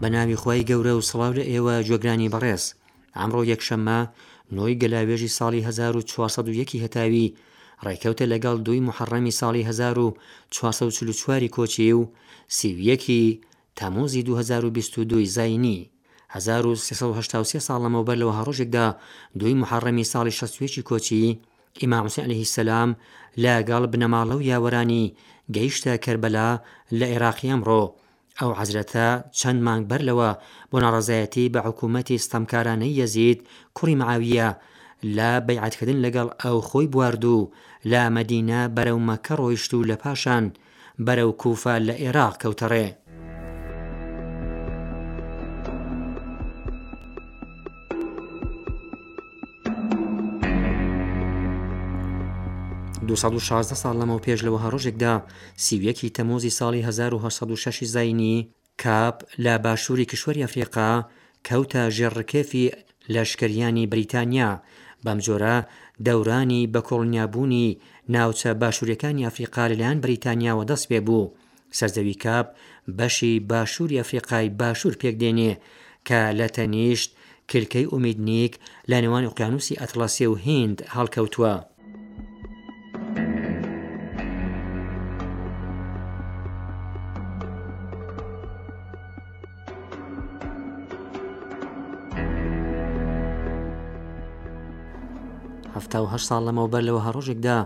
بە ناوی خی گەورە و سڵاو لە ئێوە جۆگرانی بەڕێز ئەمڕۆ یەکشەممە نۆی گەلاوێژی ساڵی 1940 هەتاوی ڕێکەوتە لەگەڵ دوی محڕەمی ساڵی 1940 کۆچی و سیویەکی تەموزی 2022 زینی هەزار و سێ سەد و هەشتا و سێ ساڵ لەمەوبەر لە وەها ڕۆژێکدا دووی موحەڕەمی ساڵی شەست و یەکی کۆچی، ئیمام حوسێن عەلەیه السلام، لە گەڵ بنەماڵە و یاوەرانی گەیشتە کەربەلا لە ئێڕاقی ئەمڕۆ. ئەو حەزرەتە چەند مانگ بەر لەوە بۆ ناڕەزایەتی بە حکوومەتی ستەمکارانەی یەزید کوڕی معاویە لە بەیعەتکردن لەگەڵ ئەو خۆی بوارد و لە مەدینە بەرەو مەککە ڕۆیشت و لە پاشان بەرەو کوفە لە ئێراق کەوتە ڕێ. دوو سەد و شازدە ساڵ لەمەوپێش لە وەها ڕۆژێکدا، سی و یەکی تەمووزی ساڵی هەزار و هەشت سەد و شەش ی زاینیی، کاپ لە باشووری کیشوەری ئەفریقا کەوتە ژێر ڕکێفی لەشکریانی بریتانیا، بەمجۆرە دەورانی بە کۆڵنیابوونی ناوچە باشووریەکانی ئەفریقا لەلایەن بریتانیاوە دەست پێ بوو. سەرزەوی کاپ بەشی باشووری ئەفریقای باشوور پێک دێنێ کە لە تەنیشت کلکەی ئومید نیک لە نێوان ئوقیانووسی ئەتڵەسی و هیند هەڵکەوتووە. هەفتا و هەشت ساڵ لەمەوبەر لە وەها ڕۆژێکدا،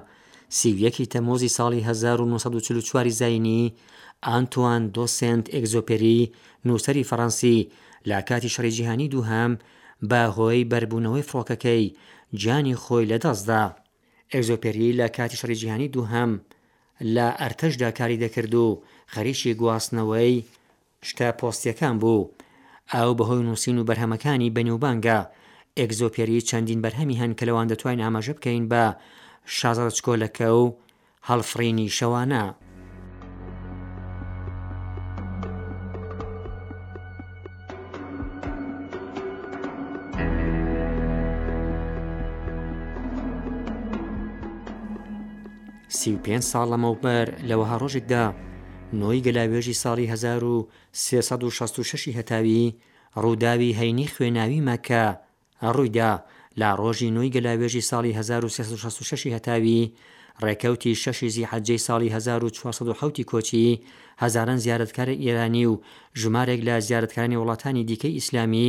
سی و یەک ی تەمووزی ساڵی هەزار و نۆ سەد و چل و چوار ی زایینی، ئانتوان دۆ سێنت ئێگزۆپێری، نووسەری فەڕەنسی، لە کاتی شەڕی جیهانیی دووهەم، بە هۆی بەربوونەوەی فڕۆکەکەی، گیانی خۆی لە دەست دا. ئێگزۆپێری لە کاتی شەڕی جیهانیی دووهەم، لە ئەرتەشدا کاری دەکرد و خەریکی گواستنەوەی شتە پۆستیەکان بوو. ئاو بەهۆی نووسین و بەرهەمەکانی بەنێوبانگە. ئێگزۆپێری چەندین بەرهەمی هەن کە لەوان دەتواین ئاماژە بکەین بە، شازادە چکۆلەکە، و، هەڵفڕینی شەوانە. سی و پێنج ساڵ لەمەوبەر لە وەها ڕۆژێکدا نۆی گەلاوێژی ساڵی هەزار و سێ سەد و شەست و شەشی هەتاوی ڕووداوی هەینی خوێناوی مە کە ڕووی دا، لە ڕۆژی نۆی گەلاوێژی ساڵی هەزار و سێ سەد و شەست و شەشی هەتاوی ڕێکەوتی شەشی زیحەجەی ساڵی هەزار و چوار سەد و حەوتی کۆچی هەزاران زیارەتکارێ ئێرانی و ژمارێک لە زیارەتکارانی وڵاتانی دیکەی ئیسلامی